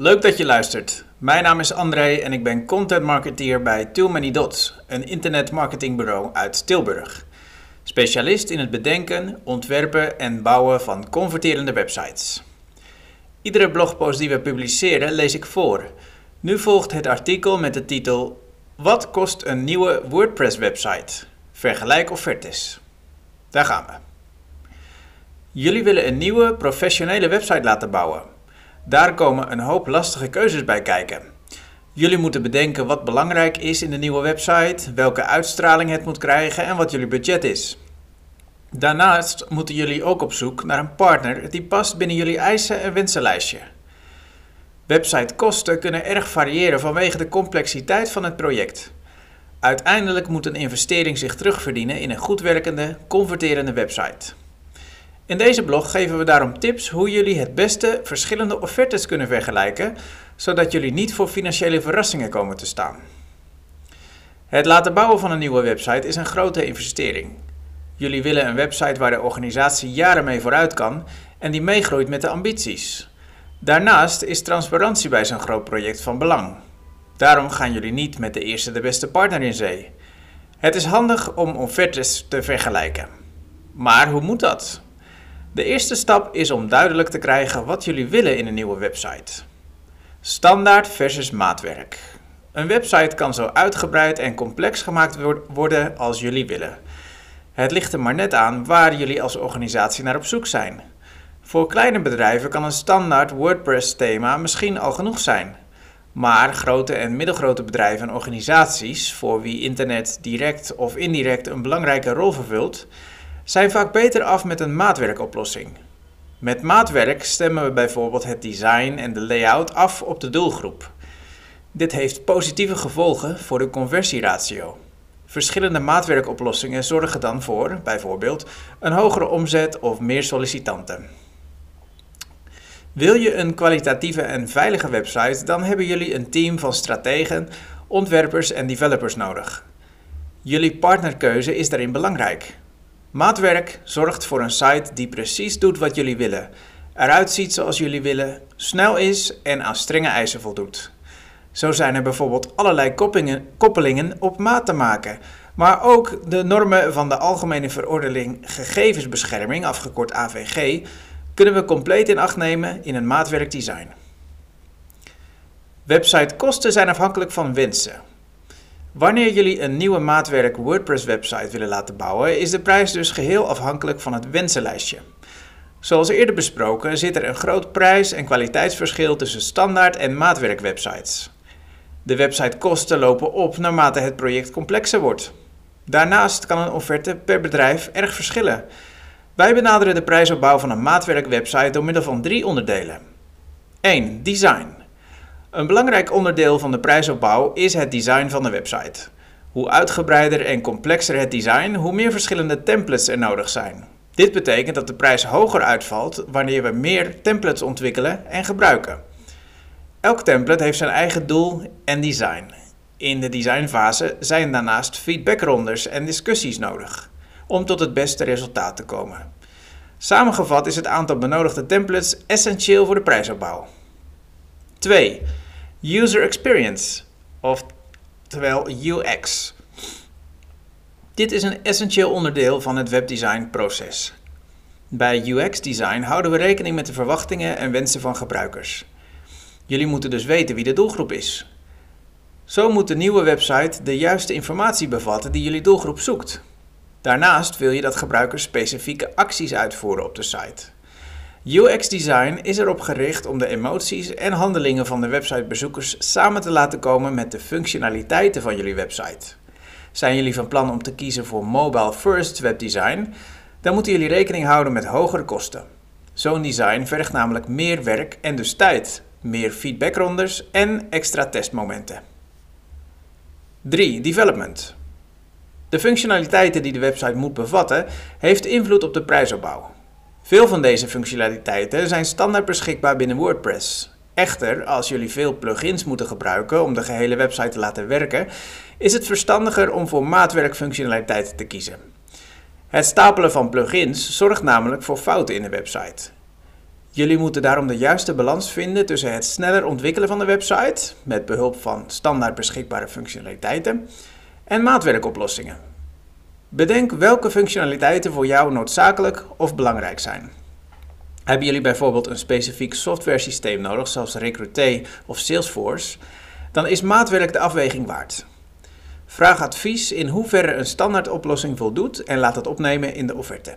Leuk dat je luistert. Mijn naam is André en ik ben content marketeer bij Too Many Dots, een internetmarketingbureau uit Tilburg. Specialist in het bedenken, ontwerpen en bouwen van converterende websites. Iedere blogpost die we publiceren lees ik voor. Nu volgt het artikel met de titel Wat kost een nieuwe WordPress website? Vergelijk offertes. Daar gaan we. Jullie willen een nieuwe professionele website laten bouwen. Daar komen een hoop lastige keuzes bij kijken. Jullie moeten bedenken wat belangrijk is in de nieuwe website, welke uitstraling het moet krijgen en wat jullie budget is. Daarnaast moeten jullie ook op zoek naar een partner die past binnen jullie eisen en wensenlijstje. Websitekosten kunnen erg variëren vanwege de complexiteit van het project. Uiteindelijk moet een investering zich terugverdienen in een goed werkende, converterende website. In deze blog geven we daarom tips hoe jullie het beste verschillende offertes kunnen vergelijken, zodat jullie niet voor financiële verrassingen komen te staan. Het laten bouwen van een nieuwe website is een grote investering. Jullie willen een website waar de organisatie jaren mee vooruit kan en die meegroeit met de ambities. Daarnaast is transparantie bij zo'n groot project van belang. Daarom gaan jullie niet met de eerste de beste partner in zee. Het is handig om offertes te vergelijken. Maar hoe moet dat? De eerste stap is om duidelijk te krijgen wat jullie willen in een nieuwe website. Standaard versus maatwerk. Een website kan zo uitgebreid en complex gemaakt worden als jullie willen. Het ligt er maar net aan waar jullie als organisatie naar op zoek zijn. Voor kleine bedrijven kan een standaard WordPress-thema misschien al genoeg zijn. Maar grote en middelgrote bedrijven en organisaties, voor wie internet direct of indirect een belangrijke rol vervult, zijn vaak beter af met een maatwerkoplossing. Met maatwerk stemmen we bijvoorbeeld het design en de layout af op de doelgroep. Dit heeft positieve gevolgen voor de conversieratio. Verschillende maatwerkoplossingen zorgen dan voor, bijvoorbeeld, een hogere omzet of meer sollicitanten. Wil je een kwalitatieve en veilige website, dan hebben jullie een team van strategen, ontwerpers en developers nodig. Jullie partnerkeuze is daarin belangrijk. Maatwerk zorgt voor een site die precies doet wat jullie willen, eruit ziet zoals jullie willen, snel is en aan strenge eisen voldoet. Zo zijn er bijvoorbeeld allerlei koppelingen, op maat te maken, maar ook de normen van de Algemene Verordening Gegevensbescherming, afgekort AVG, kunnen we compleet in acht nemen in een maatwerkdesign. Websitekosten zijn afhankelijk van wensen. Wanneer jullie een nieuwe maatwerk WordPress website willen laten bouwen, is de prijs dus geheel afhankelijk van het wensenlijstje. Zoals eerder besproken zit er een groot prijs- en kwaliteitsverschil tussen standaard en maatwerk websites. De websitekosten lopen op naarmate het project complexer wordt. Daarnaast kan een offerte per bedrijf erg verschillen. Wij benaderen de prijsopbouw van een maatwerkwebsite door middel van drie onderdelen. 1. Design. Een belangrijk onderdeel van de prijsopbouw is het design van de website. Hoe uitgebreider en complexer het design, hoe meer verschillende templates er nodig zijn. Dit betekent dat de prijs hoger uitvalt wanneer we meer templates ontwikkelen en gebruiken. Elk template heeft zijn eigen doel en design. In de designfase zijn daarnaast feedbackrondes en discussies nodig om tot het beste resultaat te komen. Samengevat is het aantal benodigde templates essentieel voor de prijsopbouw. 2. User Experience, oftewel UX. Dit is een essentieel onderdeel van het webdesign-proces. Bij UX-design houden we rekening met de verwachtingen en wensen van gebruikers. Jullie moeten dus weten wie de doelgroep is. Zo moet de nieuwe website de juiste informatie bevatten die jullie doelgroep zoekt. Daarnaast wil je dat gebruikers specifieke acties uitvoeren op de site. UX-design is erop gericht om de emoties en handelingen van de websitebezoekers samen te laten komen met de functionaliteiten van jullie website. Zijn jullie van plan om te kiezen voor mobile first webdesign, dan moeten jullie rekening houden met hogere kosten. Zo'n design vergt namelijk meer werk en dus tijd, meer feedbackrondes en extra testmomenten. 3. Development. De functionaliteiten die de website moet bevatten, heeft invloed op de prijsopbouw. Veel van deze functionaliteiten zijn standaard beschikbaar binnen WordPress. Echter, als jullie veel plugins moeten gebruiken om de gehele website te laten werken, is het verstandiger om voor maatwerkfunctionaliteiten te kiezen. Het stapelen van plugins zorgt namelijk voor fouten in de website. Jullie moeten daarom de juiste balans vinden tussen het sneller ontwikkelen van de website, met behulp van standaard beschikbare functionaliteiten, en maatwerkoplossingen. Bedenk welke functionaliteiten voor jou noodzakelijk of belangrijk zijn. Hebben jullie bijvoorbeeld een specifiek softwaresysteem nodig, zoals Recruité of Salesforce, dan is maatwerk de afweging waard. Vraag advies in hoeverre een standaardoplossing voldoet en laat het opnemen in de offerte.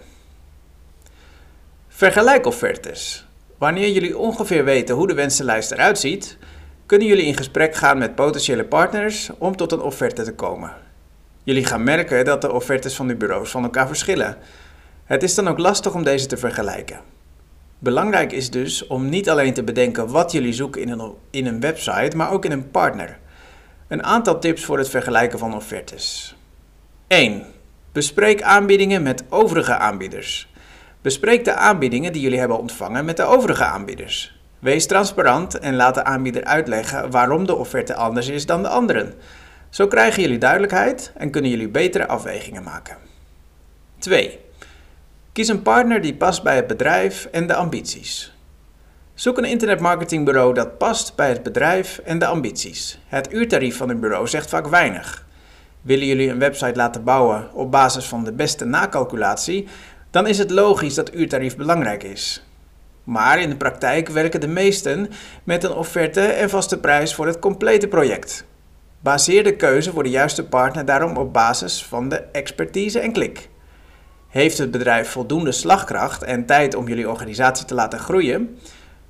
Vergelijk offertes. Wanneer jullie ongeveer weten hoe de wensenlijst eruit ziet, kunnen jullie in gesprek gaan met potentiële partners om tot een offerte te komen. Jullie gaan merken dat de offertes van de bureaus van elkaar verschillen. Het is dan ook lastig om deze te vergelijken. Belangrijk is dus om niet alleen te bedenken wat jullie zoeken in een, in een website, maar ook in een partner. Een aantal tips voor het vergelijken van offertes. 1. Bespreek aanbiedingen met overige aanbieders. Bespreek de aanbiedingen die jullie hebben ontvangen met de overige aanbieders. Wees transparant en laat de aanbieder uitleggen waarom de offerte anders is dan de anderen. Zo krijgen jullie duidelijkheid en kunnen jullie betere afwegingen maken. 2. Kies een partner die past bij het bedrijf en de ambities. Zoek een internetmarketingbureau dat past bij het bedrijf en de ambities. Het uurtarief van een bureau zegt vaak weinig. Willen jullie een website laten bouwen op basis van de beste nakalculatie, dan is het logisch dat uurtarief belangrijk is. Maar in de praktijk werken de meesten met een offerte en vaste prijs voor het complete project. Baseer de keuze voor de juiste partner daarom op basis van de expertise en klik. Heeft het bedrijf voldoende slagkracht en tijd om jullie organisatie te laten groeien?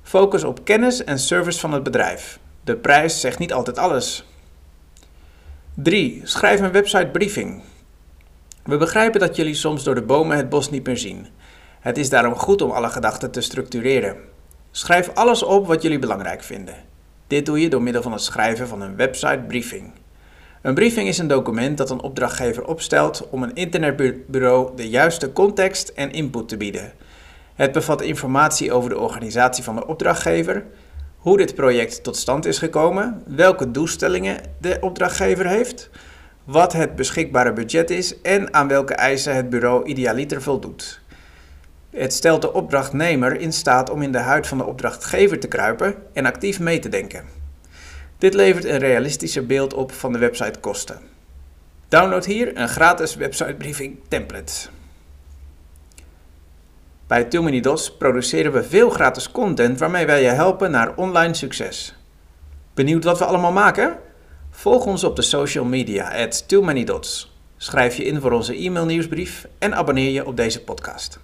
Focus op kennis en service van het bedrijf. De prijs zegt niet altijd alles. 3. Schrijf een website briefing. We begrijpen dat jullie soms door de bomen het bos niet meer zien. Het is daarom goed om alle gedachten te structureren. Schrijf alles op wat jullie belangrijk vinden. Dit doe je door middel van het schrijven van een website briefing. Een briefing is een document dat een opdrachtgever opstelt om een internetbureau de juiste context en input te bieden. Het bevat informatie over de organisatie van de opdrachtgever, hoe dit project tot stand is gekomen, welke doelstellingen de opdrachtgever heeft, wat het beschikbare budget is en aan welke eisen het bureau idealiter voldoet. Het stelt de opdrachtnemer in staat om in de huid van de opdrachtgever te kruipen en actief mee te denken. Dit levert een realistischer beeld op van de website kosten. Download hier een gratis websitebriefing template. Bij Too Many Dots produceren we veel gratis content waarmee wij je helpen naar online succes. Benieuwd wat we allemaal maken? Volg ons op de social media at Too Many Dots. Schrijf je in voor onze e-mail nieuwsbrief en abonneer je op deze podcast.